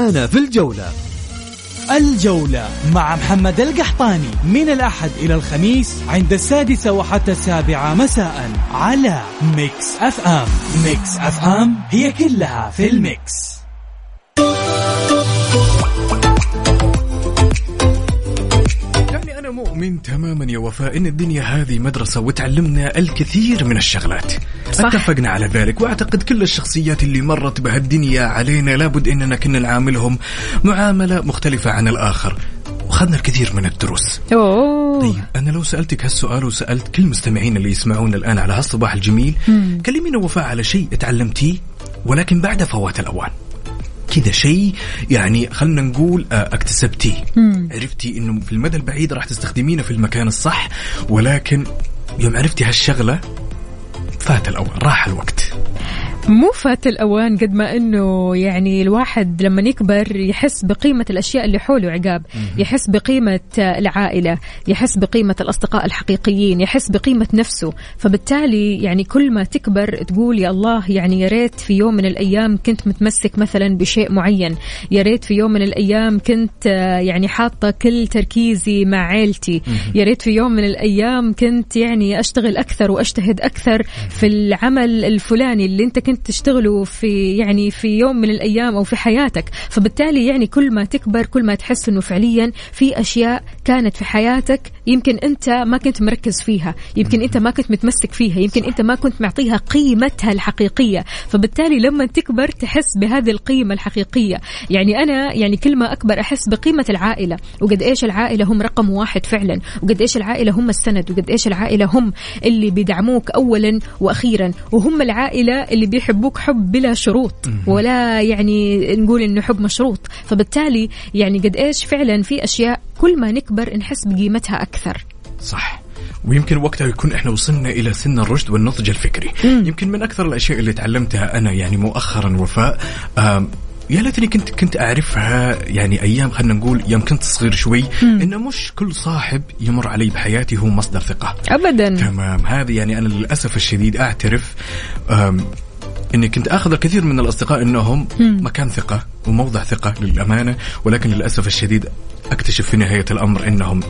معانا في الجولة. الجولة مع محمد القحطاني من الأحد إلى الخميس عند السادسة وحتى السابعة مساء على Mix FM. Mix FM هي كلها في ال mix. مؤمن تماما يا وفاء إن الدنيا هذه مدرسة وتعلمنا الكثير من الشغلات. صح. اتفقنا على ذلك وأعتقد كل الشخصيات اللي مرت بهالدنيا علينا لابد إننا كنا نعاملهم معاملة مختلفة عن الآخر. وأخذنا الكثير من الدروس. أوه. طيب أنا لو سألتك هالسؤال وسألت كل المستمعين اللي يسمعونا الآن على هالصباح الجميل كلمينا وفاء على شيء تعلمتيه ولكن بعد فوات الأوان. كذا شيء يعني خلنا نقول آه، اكتسبتيه. عرفتي إنه في المدى البعيد راح تستخدمينه في المكان الصح ولكن يوم عرفتي هالشغلة فات الاوان راح الوقت. مو فات الأوان قد ما أنه يعني الواحد لما يكبر يحس بقيمة الأشياء اللي حوله عقاب يحس بقيمة العائلة يحس بقيمة الأصدقاء الحقيقيين يحس بقيمة نفسه. فبالتالي يعني كل ما تكبر تقول يا الله يعني يا ريت في يوم من الأيام كنت متمسك مثلا بشيء معين. يا ريت في يوم من الأيام كنت يعني حاطة كل تركيزي مع عيلتي. يا ريت في يوم من الأيام كنت يعني أشتغل أكثر وأجتهد أكثر في العمل الفلاني اللي أنت كنت تشتغله في يعني في يوم من الأيام أو في حياتك. فبالتالي يعني كل ما تكبر كل ما تحس إنه فعليا في أشياء كانت في حياتك يمكن أنت ما كنت مركز فيها يمكن أنت ما كنت متمسك فيها يمكن أنت ما كنت معطيها قيمتها الحقيقية. فبالتالي لما تكبر تحس بهذه القيمة الحقيقية. يعني أنا يعني كل ما أكبر أحس بقيمة العائلة. وقد إيش العائلة هم رقم واحد فعلا. وقد إيش العائلة هم السند. وقد إيش العائلة هم اللي بيدعموك اولا وأخيرا. وهم العائلة اللي بيحبوك حب بلا شروط ولا يعني نقول إنه حب مشروط. فبالتالي يعني قد إيش فعلا في أشياء كل ما نكبر نحس بقيمتها أكثر. صح. ويمكن وقتها يكون إحنا وصلنا إلى سن الرشد والنضج الفكري. يمكن من أكثر الأشياء اللي تعلمتها أنا يعني مؤخرا وفاء يا ليتني كنت كنت أعرفها يعني أيام خلينا نقول يوم كنت صغير شوي إنه مش كل صاحب يمر علي بحياتي هو مصدر ثقة. ابدا. تمام. هذه يعني أنا للأسف الشديد أعترف إني كنت أخذ الكثير من الأصدقاء إنهم مكان ثقة وموضع ثقة للأمانة ولكن للأسف الشديد أكتشف في نهاية الأمر إنهم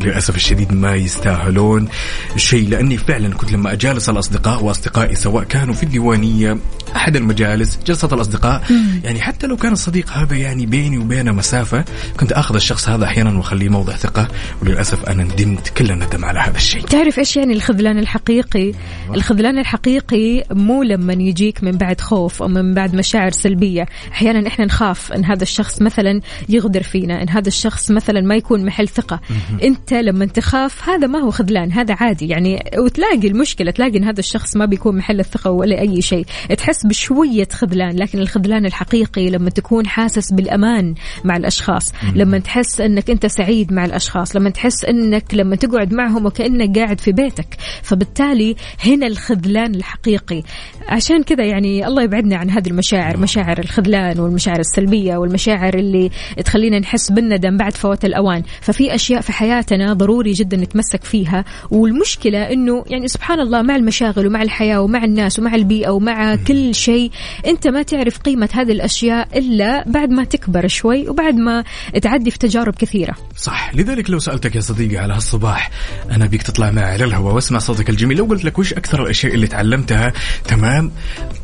للأسف الشديد ما يستاهلون شيء لأني فعلا كنت لما أجالس الأصدقاء وأصدقائي سواء كانوا في الديوانية أحد المجالس جلسة الأصدقاء. يعني حتى لو كان الصديق هذا يعني بيني وبينه مسافة كنت آخذ الشخص هذا أحيانا وأخليه موضع ثقة وللأسف أنا ندمت كل الندم على هذا الشيء. تعرف إيش يعني الخذلان الحقيقي؟ الخذلان الحقيقي مو لما يجيك من بعد خوف أو من بعد مشاعر سلبية، أحيانا إحنا نخاف إن هذا الشخص مثلا يغدر فينا، إن هذا الشخص مثلا ما يكون محل ثقة، أنت لما تخاف هذا ما هو خذلان، هذا عادي. يعني وتلاقي المشكلة تلاقي إن هذا الشخص ما بيكون محل الثقة ولا أي شيء، تحس بشوية خذلان، لكن الخذلان الحقيقي لما تكون حاسس بالأمان مع الأشخاص، لما تحس إنك أنت سعيد مع الأشخاص، لما تحس إنك لما تقعد معهم وكأنك قاعد في بيتك، فبالتالي هنا الخذلان الحقيقي، عشان كذا يعني الله يبعدنا عن هذه المشاعر، مشاعر الخذلان والمشاعر السلبية والمشاعر اللي تخلينا نحس بالندم بعد فوات الأوان، ففي أشياء في حياتنا ضروري جدا نتمسك فيها، والمشكلة إنه يعني سبحان الله مع المشاغل ومع الحياة ومع الناس ومع البيئة ومع كل شيء، أنت ما تعرف قيمة هذه الأشياء إلا بعد ما تكبر شوي وبعد ما تعدي في تجارب كثيرة. صح. لذلك لو سألتك يا صديقي على هالصباح أنا بيك تطلع معي على الهواء واسمع صوتك الجميل. لو قلت لك وش أكثر الأشياء اللي تعلمتها؟ تمام.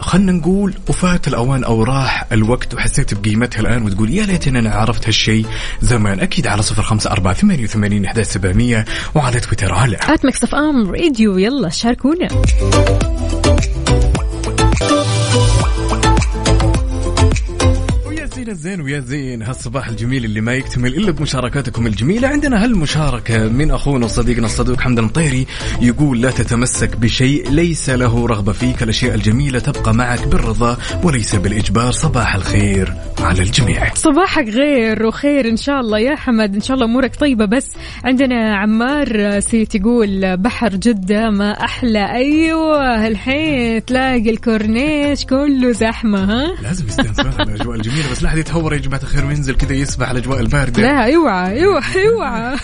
خلنا نقول وفات الأوان أو راح الوقت وحسيت بقيمتها الآن وتقول يا ليتني أنا عرفت هالشيء زمان. أكيد على صفر خمسة أربعة ثمانية وثمانين سبعمية وعلى تويتر على at Mix FM Radio يلا شاركونا. زين الزين ويا زين. هالصباح الجميل اللي ما يكتمل إلا بمشاركاتكم الجميلة. عندنا هالمشاركة من أخونا وصديقنا الصدوق حمد المطيري يقول لا تتمسك بشيء ليس له رغبة فيك. الأشياء الجميلة تبقى معك بالرضا وليس بالإجبار. صباح الخير على الجميع. صباحك غير وخير إن شاء الله يا حمد. إن شاء الله أمورك طيبة. بس عندنا عمار سيت يقول بحر جدة ما أحلى. أيوه الحين تلاقي الكورنيش كله زحمة ها؟ لازم يستانسون الأجواء الجميلة. بس لا احد يتهور يا جماعة الخير وينزل كذا يسبح على الاجواء البارده لا اوعى اوعى اوعى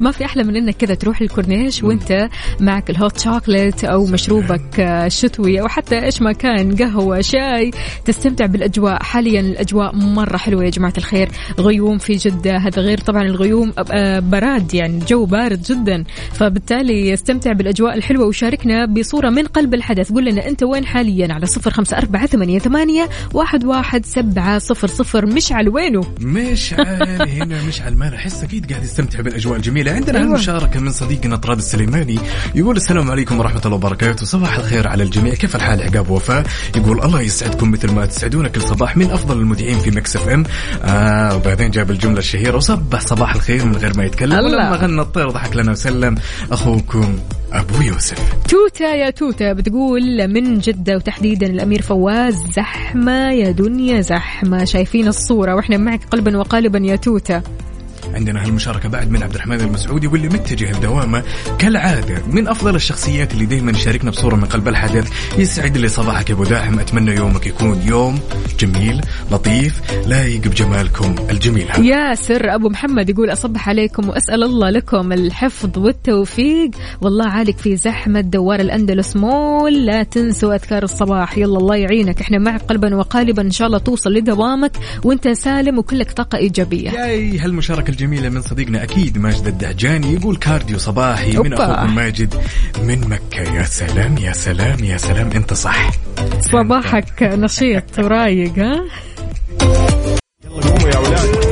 ما في أحلى من إنك كذا تروح الكورنيش وأنت معك ال hot chocolate أو مشروبك آه، الشتوي أو حتى إيش ما كان قهوة شاي. تستمتع بالأجواء. حاليا الأجواء مرة حلوة يا جماعة الخير. غيوم في جدة هذا غير طبعا الغيوم آه، براد يعني الجو بارد جدا. فبالتالي استمتع بالأجواء الحلوة وشاركنا بصورة من قلب الحدث. قول لنا أنت وين حاليا على صفر خمسة أربعة ثمانية ثمانية واحد واحد سبعه صفر صفر مشعل وينه مشعل هنا مشعل ما أحس أكيد قاعد يستمتع بالأجواء الجميلة. عندنا أيوة. هالمشاركه من صديقنا طراد السليماني. يقول السلام عليكم ورحمة الله وبركاته. صباح الخير على الجميع. كيف الحال؟ عقاب وفاء. يقول الله يسعدكم مثل ما تسعدونا كل صباح من أفضل المذيعين في Mix FM. آه وبعدين جاب الجملة الشهيرة. وصبح صباح الخير من غير ما يتكلم. الله. ولما غنى الطير ضحك لنا وسلم. أخوكم أبو يوسف. توتا يا توتا بتقول من جدة وتحديدا الأمير فواز زحمة يا دنيا زحمة شايفين الصورة وإحنا معك قلبا وقالبا يا توتا. عندنا هالمشاركة بعد من عبد الرحمن المسعودي واللي متجه لدوامه كالعادة من أفضل الشخصيات اللي دايما يشاركنا بصورة من قلب الحدث يسعد لي صباحك يا أبو داحم أتمنى يومك يكون يوم جميل لطيف لايق بجمالكم الجميل. هذا ياسر أبو محمد يقول أصبح عليكم وأسأل الله لكم الحفظ والتوفيق. والله عالق في زحمة دوار الأندلس مول لا تنسوا أذكار الصباح. يلا الله يعينك. إحنا معك قلبا وقالبا إن شاء الله توصل لدوامك وأنت سالم وكلك طاقة إيجابية. ياي هالمشاركة الجميلة من صديقنا أكيد ماجد الدهجاني يقول كارديو صباحي من. أخوكم ماجد من مكة. يا سلام يا سلام يا سلام. أنت صح. صباحك نشيط ورايق ها؟ قوموا يا ولاد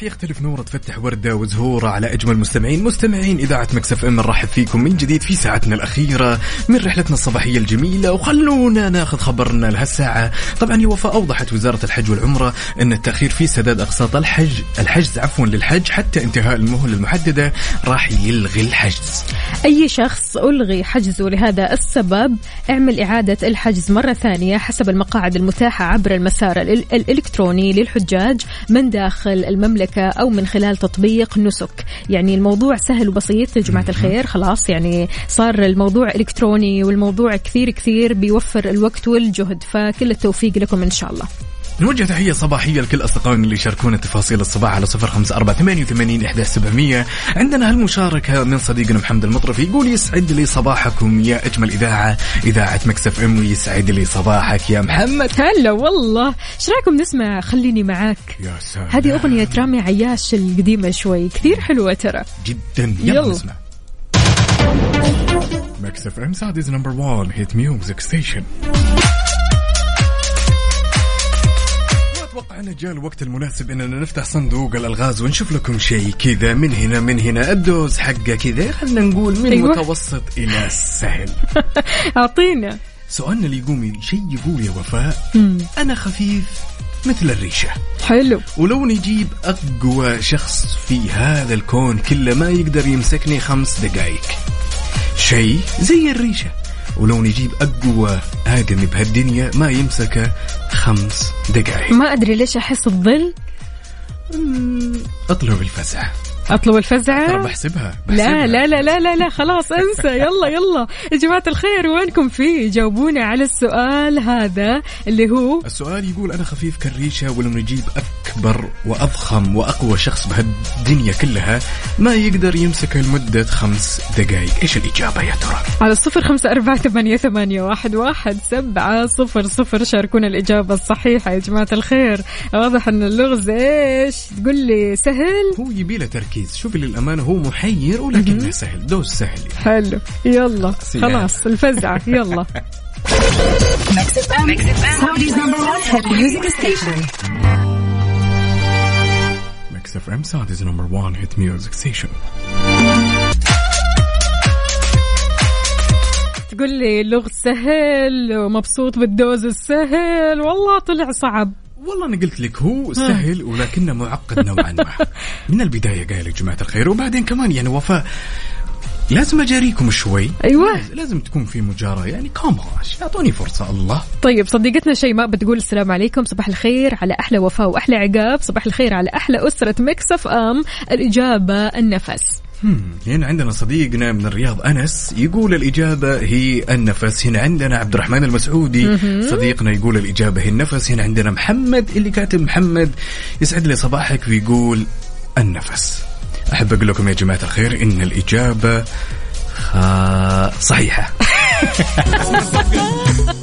وصباح يختلف نورة تفتح وردة وزهورة على أجمل مستمعين. مستمعين إذاعة Mix FM نرحب فيكم من جديد في ساعتنا الأخيرة من رحلتنا الصباحية الجميلة. وخلونا ناخذ خبرنا لهالساعة. طبعا يا وفاء أوضحت وزارة الحج والعمرة أن التأخير في سداد اقساط الحج الحجز عفوا للحج حتى انتهاء المهله المحددة راح يلغي الحجز. أي شخص ألغي حجزه لهذا السبب اعمل إعادة الحجز مرة ثانية حسب المقاعد المتاحة عبر المسار ال- الإلكتروني للحجاج من داخل المملكة أو من خلال تطبيق نسك. يعني الموضوع سهل وبسيط يا جماعة الخير. خلاص يعني صار الموضوع إلكتروني والموضوع كثير كثير بيوفر الوقت والجهد فكل التوفيق لكم إن شاء الله. نوجه تحية صباحية لكل أصدقائنا اللي يشاركونا تفاصيل الصباح على صفر خمسة أربعة ثمانية وثمانين إحدى سبعمية. عندنا هالمشاركة من صديقنا محمد المطرفي يقول يسعد لي صباحكم يا أجمل إذاعة إذاعة Mix FM ويسعد لي صباحك يا محمد. هلا والله. إيش رأيكم نسمع خليني معاك؟ يا سلام. هذه أغنية رامي عياش القديمة شوي كثير حلوة ترى. جدا. يلا, يلا. نسمع. Mix FM Saudi's number 1 hit music station انه جاء الوقت المناسب إننا نفتح صندوق الألغاز ونشوف لكم شيء كذا من هنا من هنا. الدوز حقه كذا. خلينا نقول من أيوة. متوسط إلى السهل أعطينا. سؤالنا اللي يقوم شيء يقول يا وفاء أنا خفيف مثل الريشة. حلو. ولو نجيب أقوى شخص في هذا الكون كله ما يقدر يمسكني خمس دقائق شيء زي الريشة. ولو نجيب أقوى آدمي بهالدنيا ما يمسكه خمس دقائق ما أدري ليش أحس الظل أطلب الفزع أطلب الفزعه ترى بحسبها, لا بحسبها. لا لا لا لا لا خلاص انسى. يلا يلا. يا جماعة الخير وينكم فيه جاوبونا على السؤال هذا اللي هو السؤال يقول أنا خفيف كالريشة ولو نجيب أكبر وأضخم وأقوى شخص بهالدنيا كلها. ما يقدر يمسكه لمده خمس دقائق إيش الإجابة يا ترى؟ على الصفر خمسة أربعة ثمانية, ثمانية واحد, واحد سبعة صفر صفر. شاركونا الإجابة الصحيحة يا جماعة الخير. واضح أن اللغز إيش؟ تقول لي سهل. هو يبي له تركيز. شوفي للأمانة هو محير ولكنه سهل. دوز سهل يعني. حلو. يلا. سلام. خلاص الفزعة. يلا. Mix FM Saudi's number 1 hit music station تقول لي اللغز سهل ومبسوط بالدوز السهل. والله طلع صعب. والله أنا قلت لك هو سهل ولكنه معقد نوعا ما. من البداية قال يا جماعة الخير وبعدين كمان يعني وفاء لازم أجاريكم شوي. أيوة. لازم- لازم تكون في مجاراه يعني كمان أعطوني فرصة الله. طيب صديقتنا شيماء بتقول السلام عليكم. صباح الخير على أحلى وفاء وأحلى عقاب. صباح الخير على أحلى أسرة Mix FM. الإجابة النفس. هنا عندنا صديقنا من الرياض أنس يقول الإجابة هي النفس. هنا عندنا عبد الرحمن المسعودي صديقنا يقول الإجابة هي النفس. هنا عندنا محمد اللي كاتب محمد يسعد لي صباحك ويقول النفس. احب أقول لكم يا جماعة الخير إن الإجابة. صحيحة.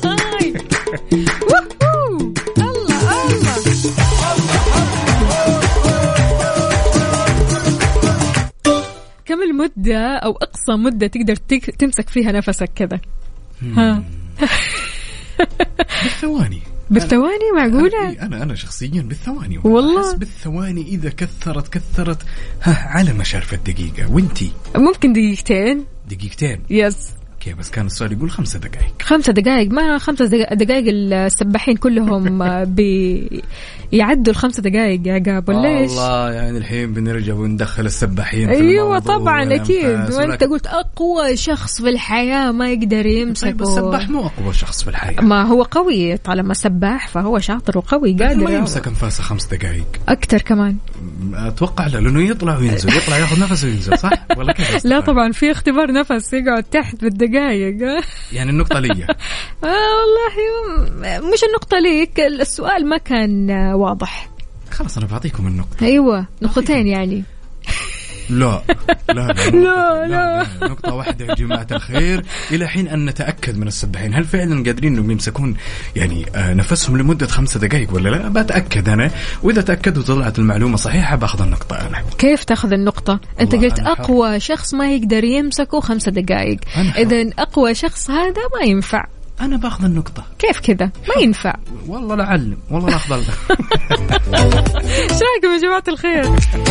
مدة أو أقصى مدة تقدر تك- تمسك فيها نفسك كذا. ها. بالثواني. بالثواني معقولة؟ إيه، أنا أنا شخصيا بالثواني والله؟ أحس بالثواني إذا كثرت كثرت. ها على مشارف الدقيقة. وإنتي؟ ممكن دقيقتين. دقيقتين؟ yes okay بس كان السؤال يقول خمسة دقائق. خمسة دقائق. ما خمسة دقائق, السباحين كلهم بيعدوا الخمسة دقائق يا عقاب ولا إيش؟ والله يعني الحين بنرجع وندخل السباحين أيوه طبعا أكيد. وأنت قلت أقوى شخص في الحياة ما يقدر يمسك طيب السباح مو أقوى شخص في الحياة. ما هو قوي طالما سباح فهو شاطر وقوي قادر. ما يمسك أنفاسه خمس دقائق أكثر كمان. أتوقع لا لأنه يطلع وينزل يطلع ياخذ نفس وينزل صح؟ ولا كيف لا طبعا في اختبار نفس يقعد تحت بالدقائق يعني النقطة لي آه والله مش النقطة ليك. السؤال ما كان واضح. خلاص أنا بعطيكم النقطة. أيوه نقطتين يعني. لا لا لا, لا، لا. نقطة واحدة يا جماعة الخير. إلى حين أن نتأكد من السباحين. هل فعلا قادرين أنهم يمسكون يعني آه، نفسهم لمدة خمسة دقائق ولا لا؟ بتأكد أنا. وإذا تأكدت وطلعت المعلومة صحيحة بأخذ النقطة أنا. كيف تأخذ النقطة؟ أنت قلت حر. أقوى شخص ما يقدر يمسكه خمسة دقائق. إذا أقوى شخص هذا ما ينفع. أنا بأخذ النقطة. كيف كذا؟ ما ينفع. والله لا أعلم. والله لا أفضل إيش رأيكم يا جماعة الخير؟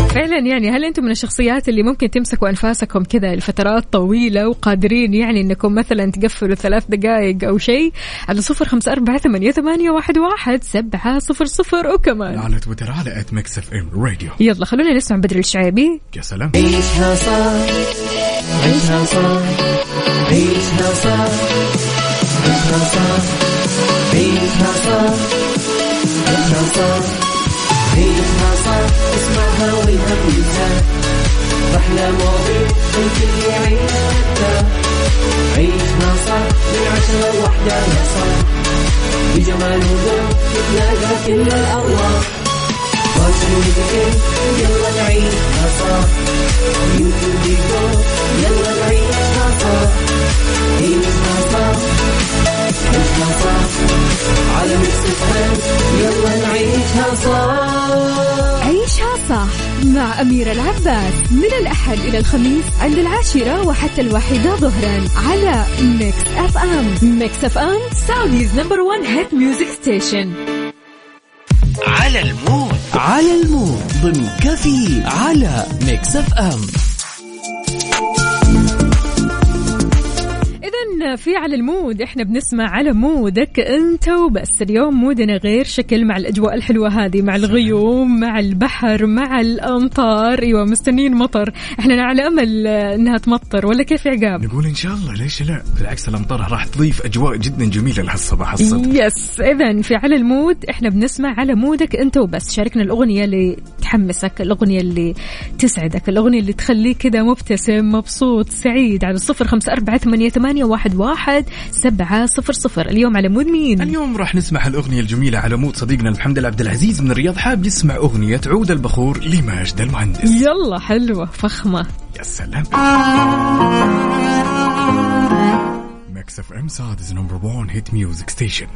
فعلا يعني هل أنتم من الشخصيات اللي ممكن تمسكوا أنفاسكم كذا لفترات طويلة وقادرين يعني إنكم مثلا تقفلوا ثلاث دقائق أو شيء؟ على صفر خمسة أربعة ثمانية, ثمانية واحد, واحد سبعة صفر صفر وكمان. على تويتر على at Mix FM Radio يلا خلونا نسمع بدر الشعيبي. يا سلام. عيشها صح عيشها صح عيشها صح. عيشها صح عيشها صح عيشها صح عيشها صح اسمعها والهم ينزاح أحلى مواضيع الكل يعيشها مرتاح عيشها صح من عشرة لوحدة يا صاح بجمال وذوق تتلاقى كل الأرواح فاشل وذكر يلا نعيشها صح يوتيوب يقول يلا نعيشها صح أميرة العباس. من الأحد إلى الخميس عند العاشرة وحتى الواحدة ظهرا على Mix FM. Mix FM Saudi's number one hit music station. على ال mood. على ال mood. ضمن كفي على Mix FM. في على ال mood إحنا بنسمع على مودك أنت وبس. اليوم mood نا غير شكل مع الأجواء الحلوة هذه مع الغيوم مع البحر مع الأمطار. أيوة مستنين مطر. إحنا على أمل آه، إنها تمطر ولا كيف يا عقاب؟ نقول إن شاء الله ليش لا؟ بالعكس الأمطار راح تضيف أجواء جدا جميلة لهالصباح الصدق yes اذا في على ال mood إحنا بنسمع على مودك أنت وبس. شاركنا الأغنية اللي تحمسك الأغنية اللي تسعدك الأغنية اللي تخليك كذا مبتسم مبسوط سعيد. على الصفر خمسة أربعة ثمانية, ثمانية واحد, واحد سبعة صفر صفر. اليوم على مود مين؟ اليوم راح نسمع الأغنية الجميلة على مود صديقنا محمد عبد العزيز من الرياض حاب يسمع أغنية عود البخور لماجد المهندس. يلا حلوة فخمة. يا سلام. ميكس اف ام سعودز نمبر 1 هيت ميوزك ستيشن